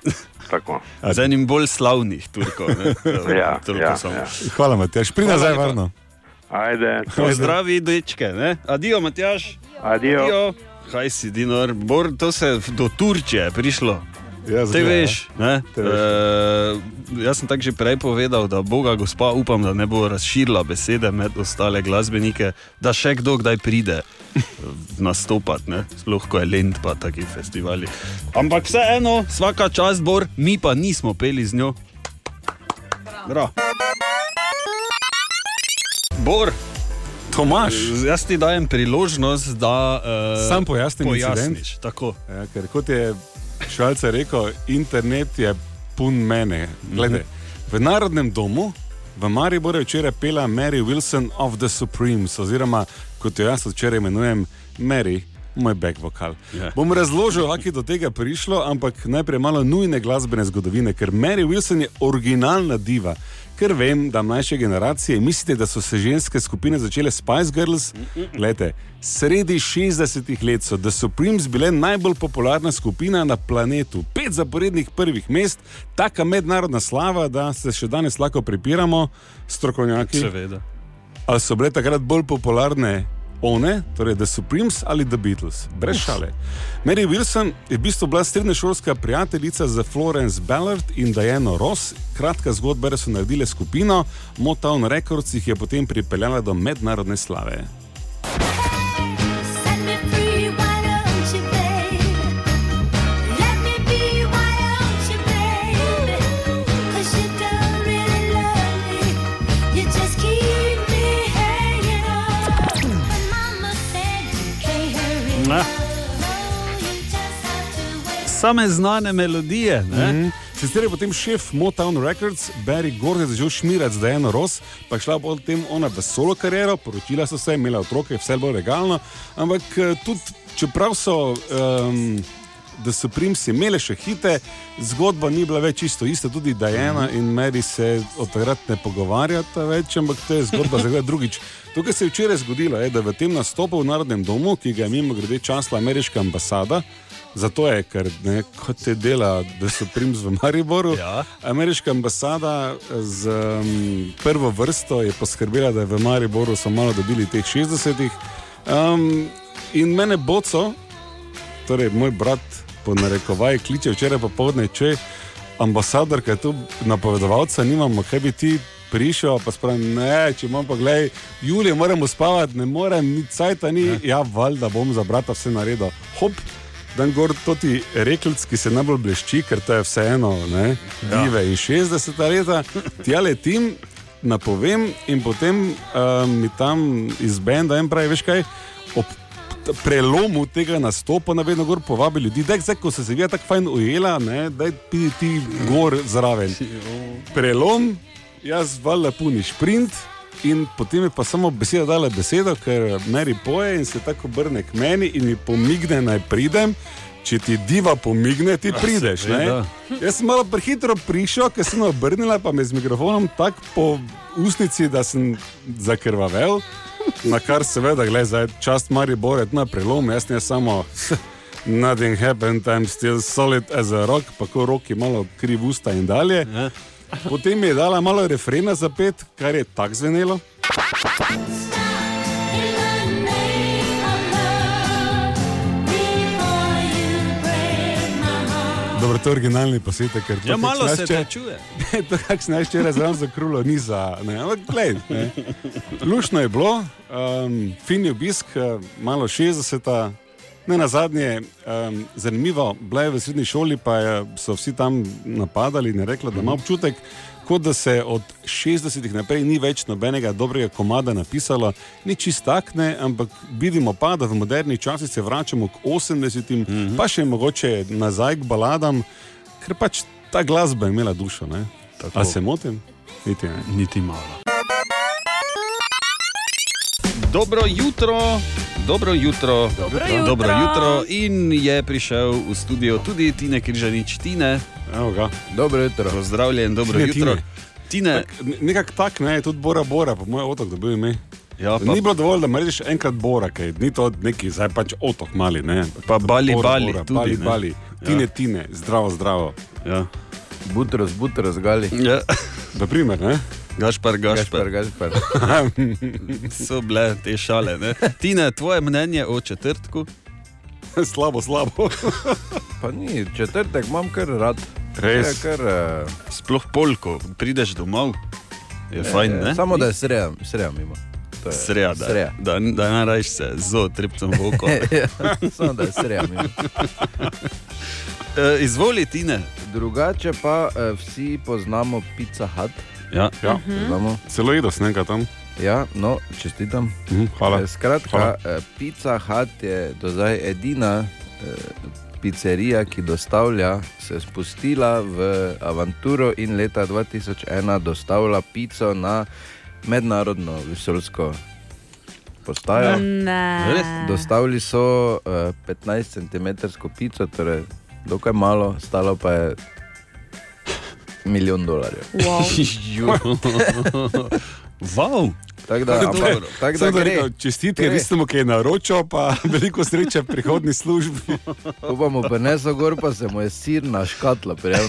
Tako. Z enim bolj slavnih Turkov. ne. Ja, Toliko ja, ja. Hvala, Matjaš. Pri nazaj varno. Ajde, Pozdravi, dečke. ne. Adijo, Matjaš. adijo. Adijo. Kaj si, Dinor? Bor, to se je do Turčije prišlo. Ja, Te veš, ne? Te veš. E, jaz sem tako že prej povedal, da Boga gospa upam, da ne bo razširila besede med ostale glasbenike, da še kdo kdaj pride nastopati, ne? sploh ko je Lend pa taki festivali. Ampak vseeno, vsaka čast bor, mi pa nismo peli z njo. Bra. Bor, Tomaš. jaz ti dajem priložnost, da uh, Sam pojasnim pojasniš. Tako. Ja, ker kot je Švalce rekel, internet je pun mene. Glede, v Narodnem domu v Mariboru je včeraj pela Mary Wilson of the Supremes, oziroma kot jo jaz včeraj imenujem Mary. Moj back vokal. Ja. Bom razložil, kako je do tega prišlo, ampak najprej malo nujne glasbene zgodovine, ker Mary Wilson je originalna diva. Ker vem, da mlajše generacije mislite, da so se ženske skupine začele Spice Girls. Glede, sredi 60-ih let so The Supremes bile najbolj popularna skupina na planetu. Pet zaporednih prvih mest, taka mednarodna slava, da se še danes lahko prepiramo, strokovnjaki. Seveda. Ali so bile takrat bolj popularne one, torej The Supremes ali The Beatles? Brez šale. Mary Wilson je v bistvu bila srednješolska prijateljica z Florence Ballard in Diana Ross. Kratka zgodba, da so naredile skupino, Motown Records jih je potem pripeljala do mednarodne slave. Same znane melodije. Mm. Sicer je potem šef Motown Records, Barry Gordy, začel šmirati z Diana Ross, pa šla potem ona v solo kariero, poročila so se, imela otroke, vse bolj regalno. Ampak eh, tudi, čeprav so um, The Supremes imeli še hite, zgodba ni bila več čisto ista. Tudi Diana in Mary se od takrat ne pogovarjata več, ampak to je zgodba za drugič. To, kar se je včeraj zgodilo, je, da v tem nastopu v Narodnem domu, ki ga je mimo grede časla ameriška ambasada, Zato je, ker ne, kot te dela, da so prims v Mariboru. Ja. Ameriška ambasada z um, prvo vrsto je poskrbela, da je v Mariboru so malo dobili teh 60-ih. Um, in mene boco, torej moj brat, po narekovaj, kliče včeraj popovdne, če ambasadorka je tu napovedovalca, nimamo, kaj bi ti. Prišel, pa spravim, ne, če imam pa gledaj, Julija, moramo spavati, ne morem, ni cajt, ni, ja, valjda bom za brata vse naredil. Hop, dan gor to ti rekelc, ki se najbolj blešči, ker to je vseeno, ne, dive in 60 leta, tja letim, napovem in potem um, mi tam iz benda en pravi, veš kaj, ob prelomu tega nastopa na vedno gor povabi ljudi, da zdaj, ko se je vija tako fajn ujela, da pidi ti gor zraven. Prelom, jaz valjda puni sprint. In potem je pa samo beseda dala besedo, ker Meri poje in se tako obrne k meni in mi pomigne, naj pridem. Če ti diva pomigne, ti prideš. ne? seveda. Jaz sem malo prehitro prišel, ker sem obrnila, pa me z mikrofonom tako po usnici, da sem zakrvavel. Na kar seveda, gledaj, zdaj čast Mari Boret na prelom, jaz ne samo. Nothing happened, I'm still solid as a rock, pa ko roki malo kriv usta in dalje. Ja. Potem je dala malo refrena za pet, kar je tako zvenelo. Dobro, to je originalni posnetek, ker to, Ja, malo se včeraj- čuje. to, kar sem jaz včeraj zraven zakrulo, ni za. Ne, ampak glej, ne. Lušno je bilo, um, fin je obisk, eh, malo 60. Ne na zadnje, um, zanimivo, bila je v srednji šoli, pa je, so vsi tam napadali in rekla, da ima občutek, kot da se od 60-ih naprej ni več nobenega dobrega komada napisalo, ni čist tak, ne, ampak vidimo pa, da v modernih časih se vračamo k 80-im, mm -hmm. pa še mogoče nazaj k baladam, ker pač ta glasba je imela dušo. Ne? Tako. Ali se motim? Niti ne. Niti malo. Dobro jutro, dobro jutro, Dobro dobro jutro. jutro. In je prišel v studio tudi Tine Križanič, Tine. Evo ga. Dobro jutro. Pozdravljen, dobro Tine, jutro. Tine. Tine, Tak, ne- nekako tak, ne, tudi Bora Bora, po mojem otok, da bi ime. Ja, Ni bilo dovolj, da mrziš enkrat bora, kaj ni to neki, zdaj pač otok mali. Ne? Pa Bali, Bora, Bali bora, tudi, bali, ne. bali. Tine, tine, zdravo, zdravo. Ja. Butros, butros, gali. Ja. Naprimer, ne? Gašpar, gašpar. Gašpar, gašpar. So bile te šale. Ne? Tine, tvoje mnenje o četrtku? slabo, slabo. Pa ni, četrtek imam kar rad. Res. Kar, uh, Sploh polko, prideš domov, je fajn, ne? Samo da je sreda, sreda mimo. Sreda, da, Sreda. da, da ne rajš se z trepcem v oko. Ja, Samo da je sreda mimo. E, izvoli, Tine. Drugače pa eh, vsi poznamo Pizza Hut. Ja. Ja. Poznamo. Celo jedo snega tam. Ja, no, čestitam. Mhm, hvala. Eh, Skratka, Hvala. eh, Pizza Hut je do zdaj edina eh, pizzerija, ki dostavlja, se je spustila v avanturo in leta 2001 dostavlja pico na mednarodno vesoljsko postajo. Ne. Dostavili so uh, 15 cm pico, torej dokaj malo, stalo pa je milijon dolarjev. wow. Tako da, ampak, tak da da rekel, čestitke Gre. tistemu, ki je naročil, pa veliko sreče v prihodni službi. Ko pa mu prinesel gor, pa se mu je sir na škatlo prijel.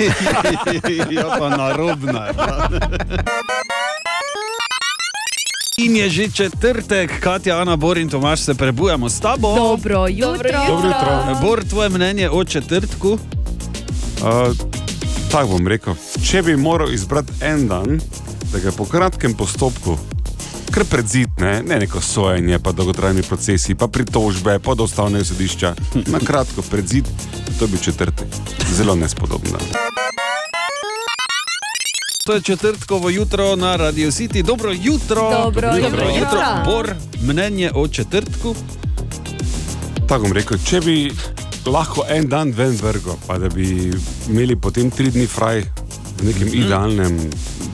ja, pa narobna. In je že četrtek, Katja, Ana, Bor in Tomaš se prebujamo s tabo. Dobro jutro. Dobro jutro. Bor, tvoje mnenje o četrtku? Uh, Tako bom rekel, če bi moral izbrati en dan, da ga po kratkem postopku, kar predzid, ne, ne neko sojenje, pa dolgotrajni procesi, pa pritožbe, pa do ustavnega sodišča, na kratko predzid, to bi bil četrtek. Zelo nespodobno. To je četrtkovo jutro na Radio City. Dobro jutro. Dobro Dobro jutro. jutro. Bor, mnenje o četrtku? Tako bom rekel, če bi lahko en dan ven vrgo, pa da bi imeli potem tri dni fraj v nekem mm -hmm. idealnem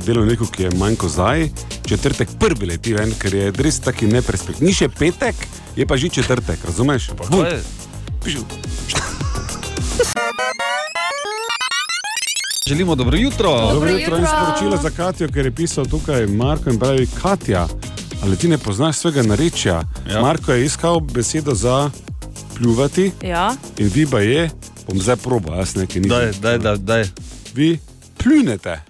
delovniku, ki je manj kot zdaj, četrtek prvi leti ven, ker je res taki neperspektivni. Ni še petek, je pa že četrtek, razumeš? Pa To je- Želimo dobro jutro. Dobro jutro in sporočilo za Katijo, ker je pisal tukaj Marko in pravi: Katja, ali ti ne poznaš svojega narečja? Ja. Ja. Marko je iskal besedo za pljuvati Ja. in vi pa je, bom zdaj proba, jaz nekaj nisem. Daj, daj, daj, daj. Vi pljunete.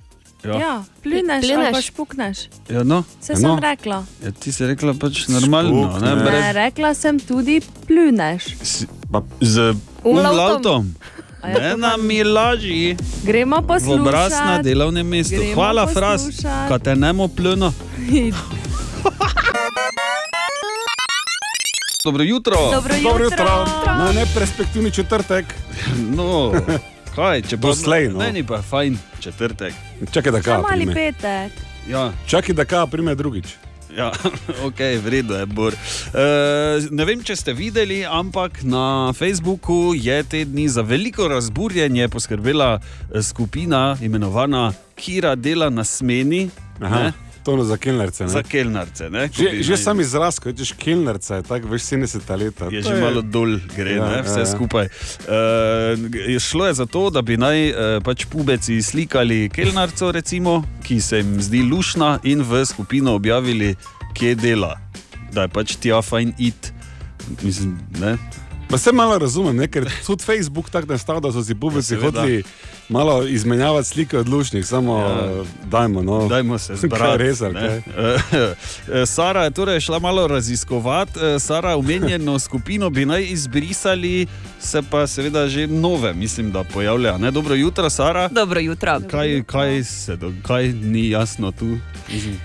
Ja. Ja, pljuneš, Pljuneš. pa špukneš. Ja, no. Se Ja, sem no. rekla. ja, ti si rekla pač normalno. Spuk, Ne, ne. brez, Ne, rekla sem tudi pljuneš. s- pa z Umlautom. ja, Ne to na pa- mi laži, Gremo v obraz na poslušati. delovnem mestu. Gremo Hvala, fraz, poslušat. kaj te nemo pljuno. Dobro jutro. Dobro Dobro jutro. jutro, na neperspektivni četrtek. No, kaj, če bo Doslej, no. Meni pa je fajn četrtek. Čakaj, da kaj mali petek. Ja, Čakaj, da kaj prime drugič. Ja, ok, vredno je bor. E, ne vem, če ste videli, ampak na Facebooku je te dni za veliko razburjenje poskrbela eh, skupina imenovana Kira dela na smeni. To je za kelnerce. ne? Za kelnarce. ne, ko Že, že naj- sam izraz, ko rečeš kelnerca, je tako veš 70 let. je že malo dol, gre Ja, ne, vse ja, ja, skupaj. Uh, šlo je za to, da bi naj uh, pač pubeci slikali kelnarco, recimo, ki se jim zdi lušna, in v skupino objavili, kje dela, da je pač tja fajn it. Mislim, ne? Pa se malo razumem, ne? ker tudi Facebook tako nastal, da so si Ja, seveda. hodili malo izmenjavati slike od lušnih, samo Ja. ja. dajmo. No. Dajmo se Kaj zbrati. res, kaj? Eh, Sara je torej šla malo raziskovati, eh, Sara omenjeno skupino bi naj izbrisali, se pa seveda že nove, mislim, da pojavlja. Ne? Dobro jutro, Sara. Dobro jutro. Kaj, kaj se dogaja, ni jasno tu. Mislim,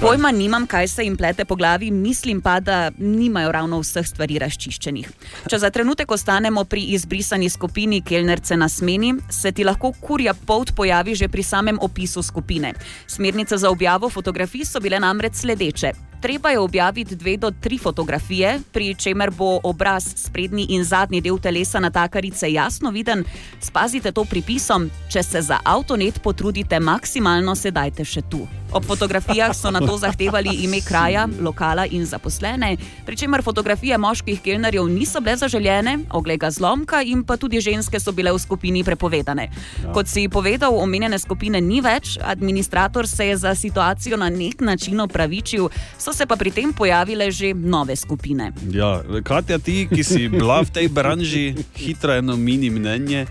Pojma nimam, kaj se jim plete po glavi, mislim pa, da nimajo ravno vseh stvari razčiščenih. Če za trenutek ostanemo pri izbrisani skupini Kelnerce na smeni, se ti lahko kurja polt pojavi že pri samem opisu skupine. Smernice za objavo fotografij so bile namreč sledeče. Treba je objaviti dve do tri fotografije, pri čemer bo obraz, sprednji in zadnji del telesa natakarice jasno viden. Spazite to pripisom, če se za avtonet potrudite maksimalno, sedajte še tu. Ob fotografijah so na to zato zahtevali ime kraja, lokala in zaposlene, pri čemer fotografije moških kelnerjev niso bile zaželjene, oglega zlomka in pa tudi ženske so bile v skupini prepovedane. Ja. Kot si povedal, omenjene skupine ni več, administrator se je za situacijo na nek način opravičil, so se pa pri tem pojavile že nove skupine. Ja, Katja, ti, ki si bila v tej branži, hitro eno mini mnenje.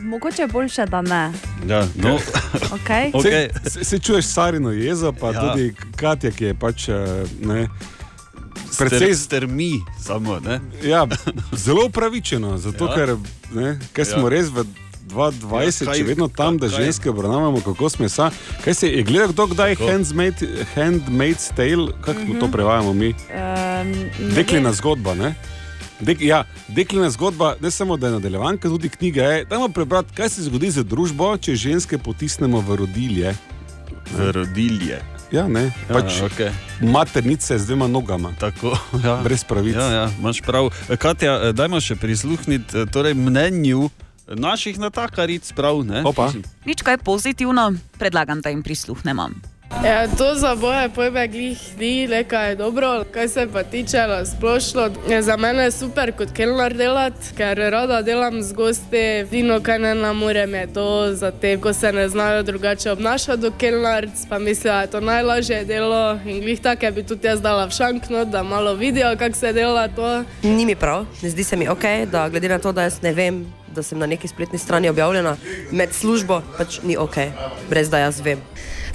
Mogoče boljše, da ne. Ja, no, Okay. Okej. Se, se, se čuješ Sarino jezo, pa Ja. ja. tudi Katja, ki je pač. eh, Ne, Precej strmi, samo ne. Ja, zelo upravičeno, zato Ja. ja. ker, ne, ker smo Ja. ja. res v 2020, Ja, ja, kaj- če vedno tam, da kaj- ženske obravnavamo, kako smo sa. Kaj se je gledal, kdo kdaj Kako? handmade, handmaid's tale, kako mm -hmm. to prevajamo mi? Um, Deklina zgodba, ne? Dek, ja, deklina zgodba, ne samo da je nadaljevanka, tudi knjiga je. Dajmo prebrati, kaj se zgodi z družbo, če ženske potisnemo v rodilje. V rodilje. Ja, ne, Ja, pač okej. maternice z dvema nogama. Tako, ja. Brez pravic. Ja, ja, imaš prav. E, Katja, e, dajmo še prisluhniti e, torej mnenju naših natakaric, prav ne? Opa. Nič kaj pozitivno, predlagam, da jim prisluhnemo. Ja, to za boje pojme glih ni nekaj dobro, kar se pa tiče splošno. Je za mene je super kot kelner delati, ker rada delam z gosti. Edino, kar ne namorem, je to za te, ko se ne znajo drugače obnašati do kelnarc, pa mislijo, da je to najlažje delo. In glih tako bi tudi jaz dala v šankno, da malo vidijo, kako se dela to. Ni mi prav, ne zdi se mi ok, da glede na to, da jaz ne vem, da sem na neki spletni strani objavljena med službo, pač ni ok, brez da jaz vem.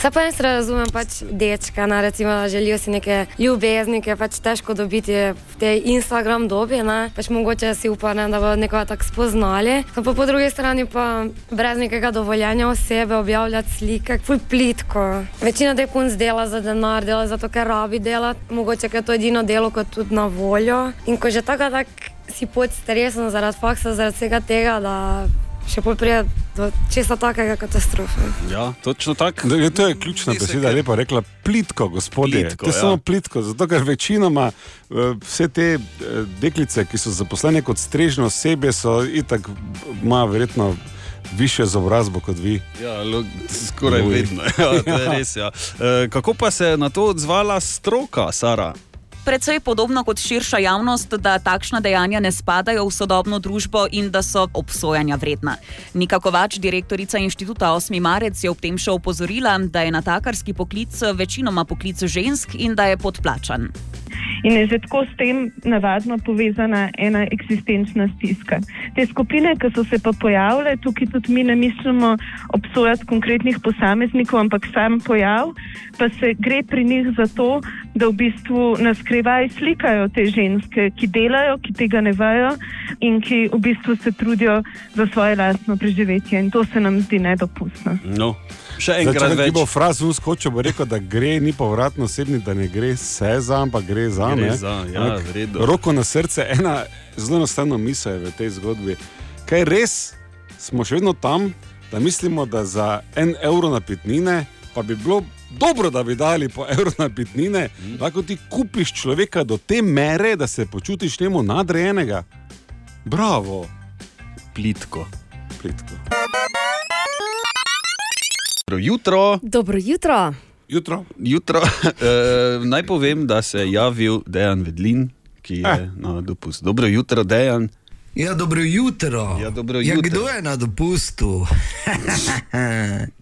Saj pa jaz razumem, pač dečka, na, recimo, želijo si neke ljubezni, ki je pač težko dobiti v tej Instagram dobi. Ne? Pač mogoče si upa, ne, da bodo nekoga tako spoznali. No, pa po drugi strani pa brez nekega dovoljenja osebe objavljati slike, ful plitko. Večina teh punc dela za denar, dela zato, ker rabi delati, mogoče je to edino delo, kot tudi na voljo. In ko že tako tak si pod stresom zaradi faksa, zaradi vsega tega, da še bolj pride do česa takega katastrofe. Ja, točno tako. To je ključna beseda, lepa rekla, plitko, gospodje. Plitko, to je ja. samo plitko, zato ker večinoma eh, vse te eh, deklice, ki so zaposlene kot strežne osebe, so itak, imajo verjetno višjo izobrazbo kot vi. Ja, lo, skoraj Uj. vedno. Ja, to je res, ja. e, kako pa se je na to odzvala stroka, Sara? Predvsej podobno kot širša javnost, da takšna dejanja ne spadajo v sodobno družbo in da so obsojanja vredna. Nika Kovač, direktorica inštituta 8. marec, je ob tem še opozorila, da je natakarski poklic večinoma poklic žensk in da je podplačan. In je že tako s tem navadno povezana ena eksistenčna stiska. Te skupine, ki so se pa pojavile, tukaj tudi mi ne mislimo obsojati konkretnih posameznikov, ampak sam pojav, pa se gre pri njih za to, da v bistvu na skrivaj slikajo te ženske, ki delajo, ki tega ne vejo in ki v bistvu se trudijo za svoje lastno preživetje. In to se nam zdi nedopustno. No, še enkrat če več. bo frazu skočil, bo rekel, da gre, ni povratno osebni, da ne gre vse za, ampak gre za. Za, ja, Ampak v redu. Roko na srce, ena zelo enostavna misel je v tej zgodbi. Kaj res smo še vedno tam, da mislimo, da za en evro napitnine, pa bi bilo dobro, da bi dali po evro napitnine, Mhm. lahko ti kupiš človeka do te mere, da se počutiš njemu nadrejenega. Bravo. Plitko. Plitko. Dobro jutro. Dobro jutro. Jutro. jutro. E, naj povem, da se je javil Dejan Vedlin, ki je Eh. na dopust. Dobro jutro, Dejan. Ja, dobro jutro. Ja, dobro ja, jutro. kdo je na dopustu?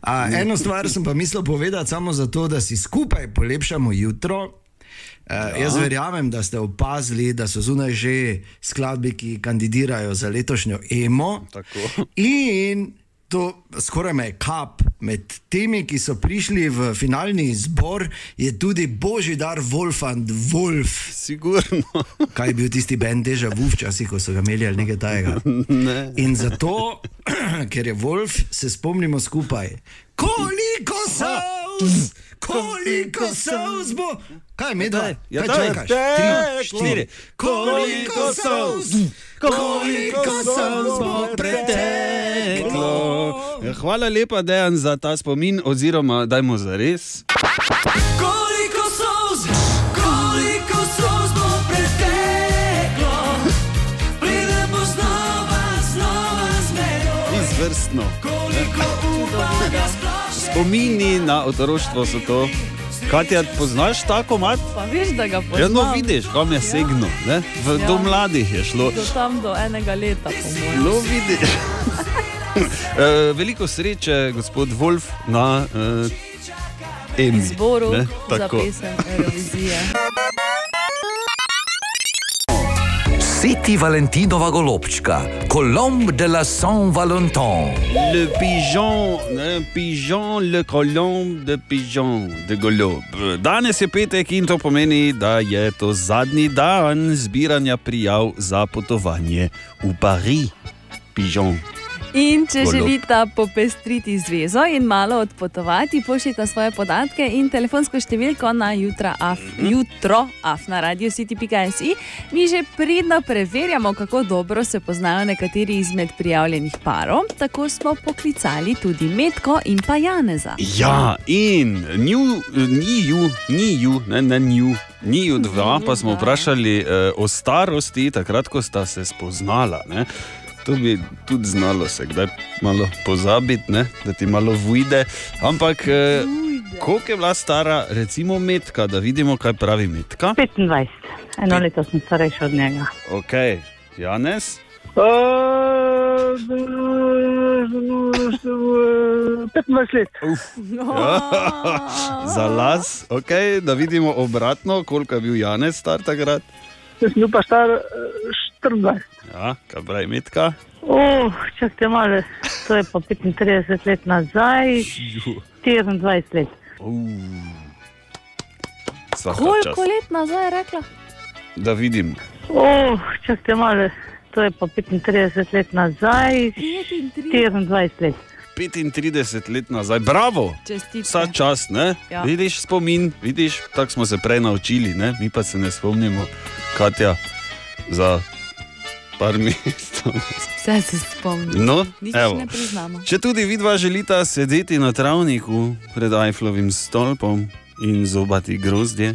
A, eno stvar sem pa mislil povedati, samo zato, da si skupaj polepšamo jutro. Uh, ja. Jaz verjamem, da ste opazili, da so zunaj že skladbe, ki kandidirajo za letošnjo EMO. Tako. In to skoraj me je kap. Med temi, ki so prišli v finalni zbor, je tudi Božidar Wolfand Wolf. Sigurno. Kaj je bil tisti bend Deja Vu včasih, ko so ga imeli ali nekaj tajega? Ne. In zato, ker je Wolf, se spomnimo skupaj. Koliko solz, koliko solz bo. Kaj je medved? Ja, čakaš? teklo. Tri, štiri. Koliko solz, koliko solz bo preteklo. Ja, hvala lepa, Dejan, za ta spomin, oziroma dajmo za res. Koliko solz, koliko solz bo preteklo, preden bo znova, znova zmedo. Izvrstno. Spomini na otroštvo so to. Katja, poznaš tako mat? Pa veš, da ga poznaš. Ja, no vidiš, kam je segnil. Ne? V, Ja. Do mladih je šlo. Do tam do enega leta, po mojem. No, vidiš. Eh, Veliko sreče, gospod Wolf, na uh, Emi. Zboru ne, za tako. pesem Eurovizije. Siti Valentinova golobčka, Colombe de la Saint-Valentin. Le pigeon, ne, pigeon, le colombe de pigeon, de golob. Danes je petek in to pomeni, da je to zadnji dan zbiranja prijav za potovanje v Pariz. Pigeon. In če Golob. želite popestriti zvezo in malo odpotovati, pošljite svoje podatke in telefonsko številko na af, jutro af na radio city.si. Mi že pridno preverjamo, kako dobro se poznajo nekateri izmed prijavljenih parov. Tako smo poklicali tudi Metko in pa Janeza. Ja, in nju, njiju, njiju, ne, ne nju. Njiju dva pa smo vprašali eh, o starosti, takrat, ko sta se spoznala. Ne? To bi tudi znalo se kdaj malo pozabiti, ne? da ti malo vujde. Ampak, eh, koliko je bila stara, recimo, Metka, da vidimo, kaj pravi Metka? 25, eno leto sem starejša od njega. Ok, Janez. 25 let. Ja. Za las, okay, da vidimo obratno, koliko je bil Janez star takrat. Jaz sem bil pa star 24. Ja, kaj pravi Metka? Oh, čakajte malo, to je pa 35 let nazaj, 24 let. Svaka Koliko let nazaj je rekla? Da vidim. Oh, čakajte malo, to je pa 35 let nazaj, 24 let. 35 let nazaj, bravo! Čestitke. Vsa čas, ne? Ja. Vidiš spomin, vidiš, tako smo se prej naučili, ne? mi pa se ne spomnimo, Katja, za par mesecev. Vse se spomnim. No, Nič evo. ne priznamo. Če tudi vidva želita sedeti na travniku pred Eifflovim stolpom in zobati grozdje,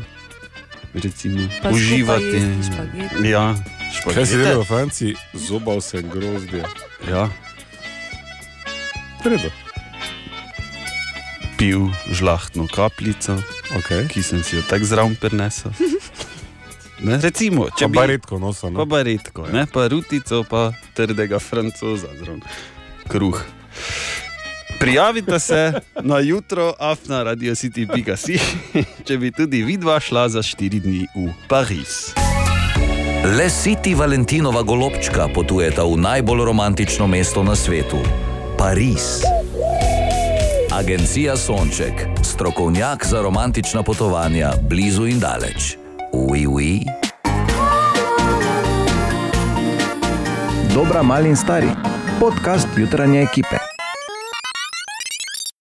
recimo, Pa uživati. špagete. Ja, Kaj si špagete. v Franciji? Zobal sem grozdje. Ja. Redo. Pil žlahtno kapljico, okay. ki sem si jo tako zraven prinesel. Ne, recimo, če Pa bi baretko nosil, ne? Pa baretko, ne? pa rutico, pa trdega francoza zraven. Kruh. Prijavite se na jutro afna radio city.si, če bi tudi vidva šla za štiri dni v Pariz. Le Siti Valentinova golobčka potujeta v najbolj romantično mesto na svetu - Pariz. Agencija Sonček, strokovnjak za romantična potovanja blizu in daleč. Ui, ui. Dobra, mali in stari. Podcast jutranje ekipe.